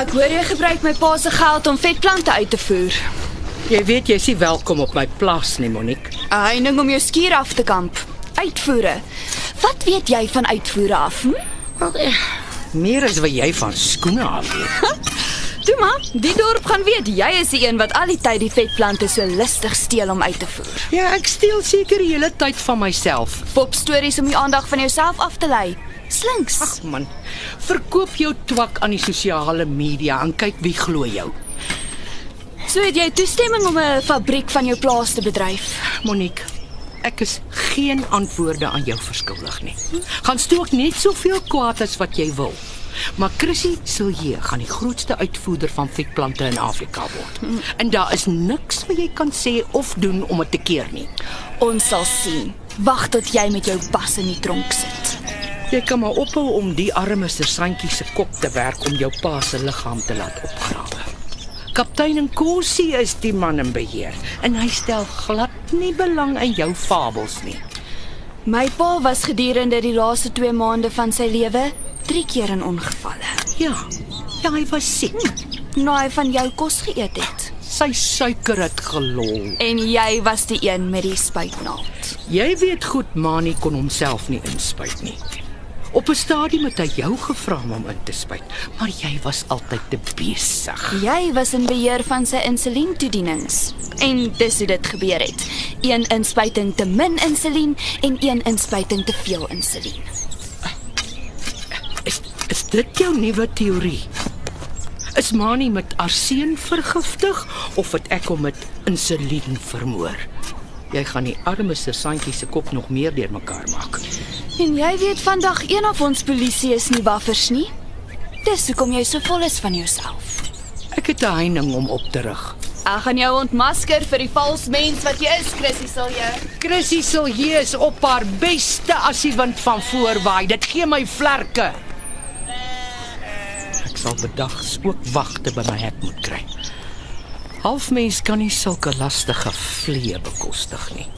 Ek hoor jy gebruik my pa se geld om vetplante uit te voer. Jy weet jy's nie welkom op my plaas nie, Monique. 'n Heining om jou skuur af te kamp. Uitvoere. Wat weet jy van uitvoere af? Hm? Meer as wat jy van skoene af weet. Toe maar, die dorp gaan weet jy is die een wat al die tyd die vetplante so lustig steel om uit te voer. Ja, ek steel seker die hele tyd van myself. Pop stories om die aandag van jouself af te lei. Slinks. Ag man, verkoop jou twak aan die sosiale media en kyk wie glo jou. So het jy toestemming om 'n fabriek van jou plaas te bedryf. Monique, ek is geen antwoorde aan jou verskuldig nie. Gaan stook net soveel kwaad as wat jy wil. Maar Chrissy Silje gaan die grootste uitvoerder van vetplante in Afrika word. En daar is niks wat jy kan sê of doen om dit te keer nie. Ons sal sien. Wag tot jy met jou bas in die tronk sit. Jy kan maar ophou om die arme sersantjie se kop te werk om jou pa se liggaam te laat opgrawe. Kaptein Nkosi is die man in beheer en hy stel glad nie belang in jou fabels nie. My pa was gedurende die laaste 2 maande van sy lewe 3 keer in ongevalle. Ja, ja hy was siek. Nou hy van jou kos geëet het. Sy suiker het gelol. En jy was die een met die spuitnaald. Jy weet goed Mani kon homself nie inspuit nie. Op 'n stadium het hy jou gevra om hom in te spuit, maar jy was altyd te besig. Jy was in beheer van sy insulientoedienings. En dis hoe dit gebeur het. Een inspuiting te min insulien en een inspuiting te veel insulien. Is is dit jou nuwe teorie? Is Mani met arseen vergiftig of het ek hom met insulien vermoor? Jy gaan die arme sersantjie se kop nog meer deurmekaar maak. En jy weet vandag een of ons polisie is nie waffers nie. Dis hoekom jy so vol is van jouself. Ek het 'n heining om op te rig. Ek gaan jou ontmasker vir die vals mens wat jy is, Chrissy Silje. Chrissy Silje is op haar beste as die wind van voorwaai. Dit gee my vlerke. Ek sal bedags ook wagte by my hek moet kry. Halfmens kan nie sulke lastige vlee bekostig nie.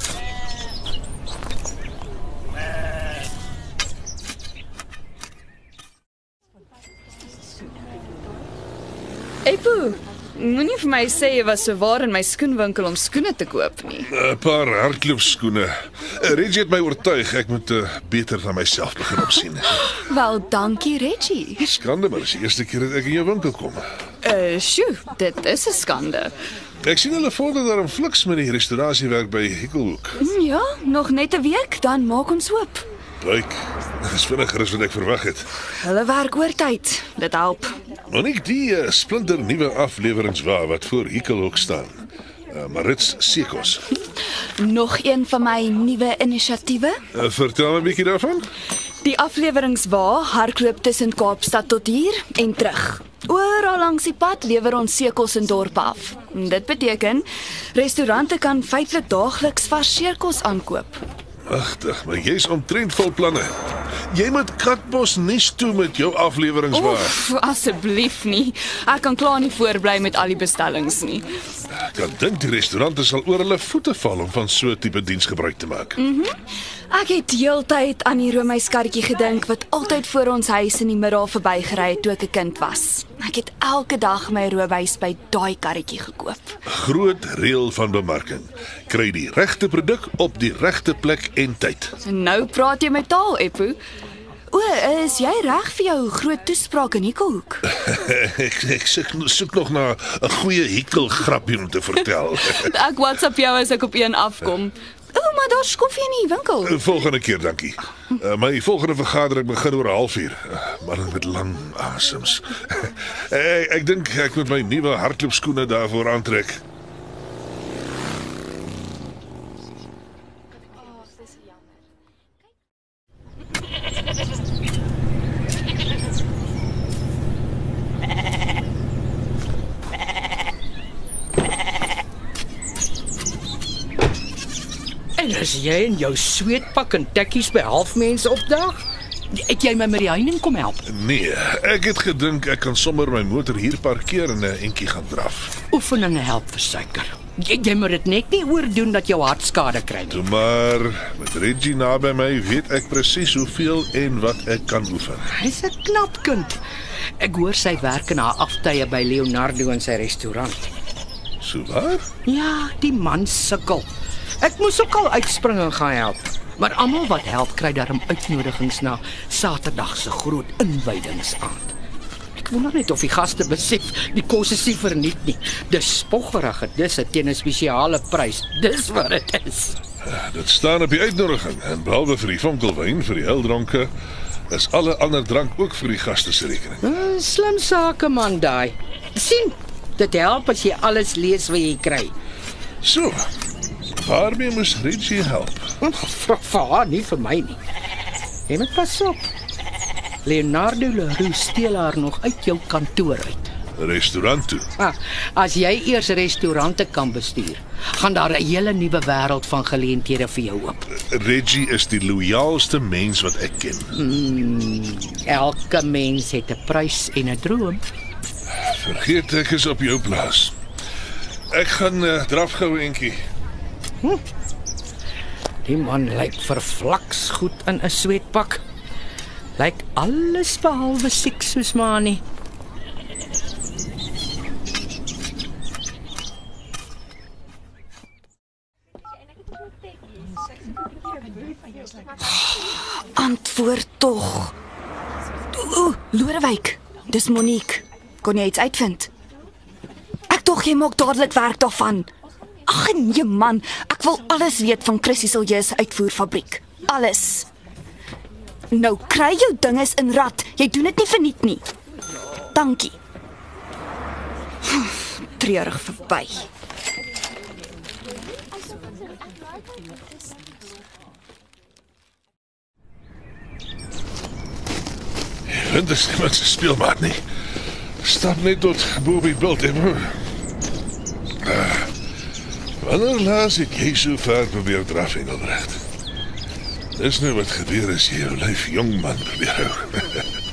Moenie vir my sê jy was so waar in my skoenwinkel om skoene te koop nie. 'n Paar hardloopskoene. Eh, Reggie het my oortuig ek moet uh, beter na myself begin opsien. Wel, dankie Reggie. Skande maar, dis die eerste keer dat ek in jou winkel kom. Uh, sjoe, dit is 'n skande. Ek sien hulle vorder daar 'n fliks met die restaurasiewerk by Hikkelhoek. Hm, Ja, nog net 'n week dan maak ons oop. Dis vinniger as wat ek verwag het. Hulle werk oortyd. Dit help. Monique, die uh, splinter nuwe afleweringswa wat voor Hikkelhoek staan. Uh, Marits Sekos. Nog een van my nuwe inisiatiewe. Uh, vertel 'n bietjie daarvan. Die afleweringswa hardloop tussen Kaapstad tot hier en terug. Oral langs die pad lewer ons sekels in dorpe af. Dit beteken restaurante kan feitelik daagliks vars seerkos aankoop. Wagtig, maar jy's omtrent vol planne. Jy moet Katbos nuus toe met jou afleweringswa. Oef, asseblief nie. Ek kan klaar nie voorbly met al die bestellings nie. Ek kan dink die restaurante sal oor hulle voete val om van so 'n tipe diens gebruik te maak. Mm. Ek het heeltyd aan die Romeiskarretjie gedink wat altyd voor ons huis in die middag verbygery het toe ek 'n kind was. Ek het elke dag my roomys by daai karretjie gekoop. Groot reël van bemarking. Kry die regte produk op die regte plek en tyd. En nou praat jy my taal, Epo. O, is jy reg vir jou groot toespraak in Hikkelhoek? ek ek soek, soek nog na 'n goeie hikkel grapie om te vertel. Ek WhatsApp jou as ek op een afkom. O, maar daar's koffie in die winkel. volgende keer, dankie. Uh, my volgende vergadering begin oor 'n halfuur, uh, maar met lang asems. ek ek dink ek moet my nuwe hardloopskoene daarvoor aantrek. En as jy in jou sweetpak en tekkies by halfmense opdag, het jy my met die heining kom help. Nee, ek het gedink ek kan sommer my motor hier parkeer en 'n entjie gaan draf. Oefeninge help vir suiker. Jy, jy moet dit net nie oordoen dat jou hart skade kry nie. Toe maar met Reggie naby my weet ek presies hoeveel en wat ek kan oefen. Hy's 'n knap kind. Ek hoor sy werk in haar aftye by Leonardo in sy restaurant. So waar? Ja, die man sukkel. Ek moes ook al uitspring en gaan help. Maar almal wat help kry daarom uitnodigings na Saterdag se groot inwydingsaand. Ek wonder net of die gaste besef die kos is nie verniet nie. Dis spoggerige disse teen 'n spesiale prys. Dis wat dit is. Dit staan op die uitnodiging en behalwe vir die vonkelwyn vir die heldronke is alle ander drank ook vir die gaste se rekening. Uh, slim sake man daai. sien, dit help as jy alles lees wat jy kry. So. Waarmee moes Reggie help? Vra vir haar, nie vir my nie. Jy moet pas op. Leonardo Leroux steel haar nog uit jou kantoor uit. Restaurant toe. Ah, as jy eers restaurante kan bestuur, gaan daar 'n hele nuwe wêreld van geleenthede vir jou oop. Reggie is die loyaalste mens wat ek ken. Elke mens het 'n prys en 'n droom. Vergeet ek is op jou plaas. Ek gaan uh, draf gou entjie. Die man lyk vervlaks goed in 'n sweetpak. Lyk alles behalwe siek soos Mani. Antwoord tog. Ooh, Lodewyk, dis Monique. Kon jy iets uitvind? Ek tog jy maak dadelik werk daarvan. Ag nee man, ek wil alles weet van Chrissy se uitvoerfabriek. Alles. Nou kry jou dinges in rad. Jy doen dit nie verniet nie. Dankie. Treurig verby. Is nie met sy speelmaat nie. Stap net tot Bobby Bilt en Wanneer laas het jy so ver probeer draf Engelbrecht? Dis nou wat gebeur as jy jou lyf jong man probeer hou.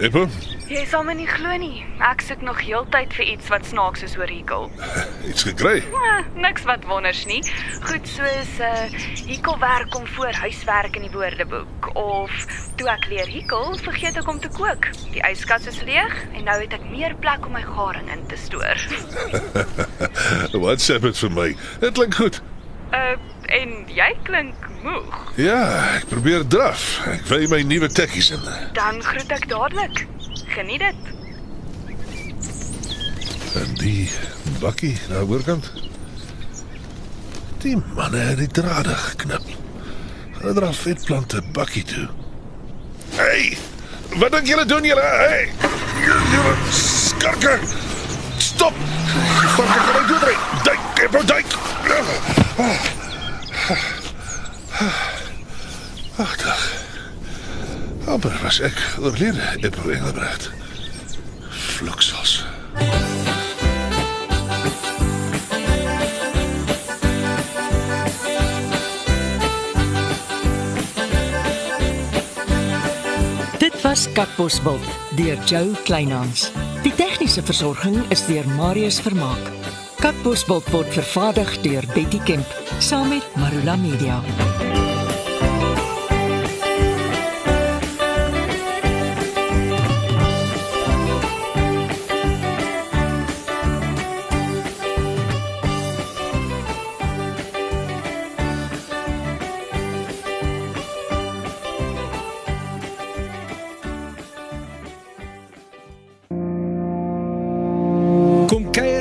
Eppo, Jy sal my nie glo nie. Ek soek nog heeltyd vir iets wat snaaks is oor Hikkel. iets gekry? Ah, niks wat wonders nie. Goed soos uh Hikkel werk om voor huiswerk in die woordeboek of toe ek leer Hikkel, vergeet ek om te kook. Die yskas is leeg en nou het ek meer plek om my garing in te stoor. WhatsApp dit vir my. Dit klink goed. Uh en jy klink moeg. Ja, ek probeer draf. Ek wy my nuwe tekkies in. Dan groet ek dadelik. Geniet dit. En die bakkie daar oorkant. Die manne het die drade geknip. Hulle dra vetplante bakkie toe. Hey! Wat dink julle doen julle? Hey! Julle skarke! Stop! Varke kan ek doodry. Duik, Eppo, Ag, dag. Amper was ek oorlede, Eppo Engelbrecht. Vloeksels. Dit was Katbosveld deur Joe Kleinhans. Die tegniese versorging is deur Marius Vermaak. Katbosveld word vervaardig deur Betty Kemp saam met Marula Media.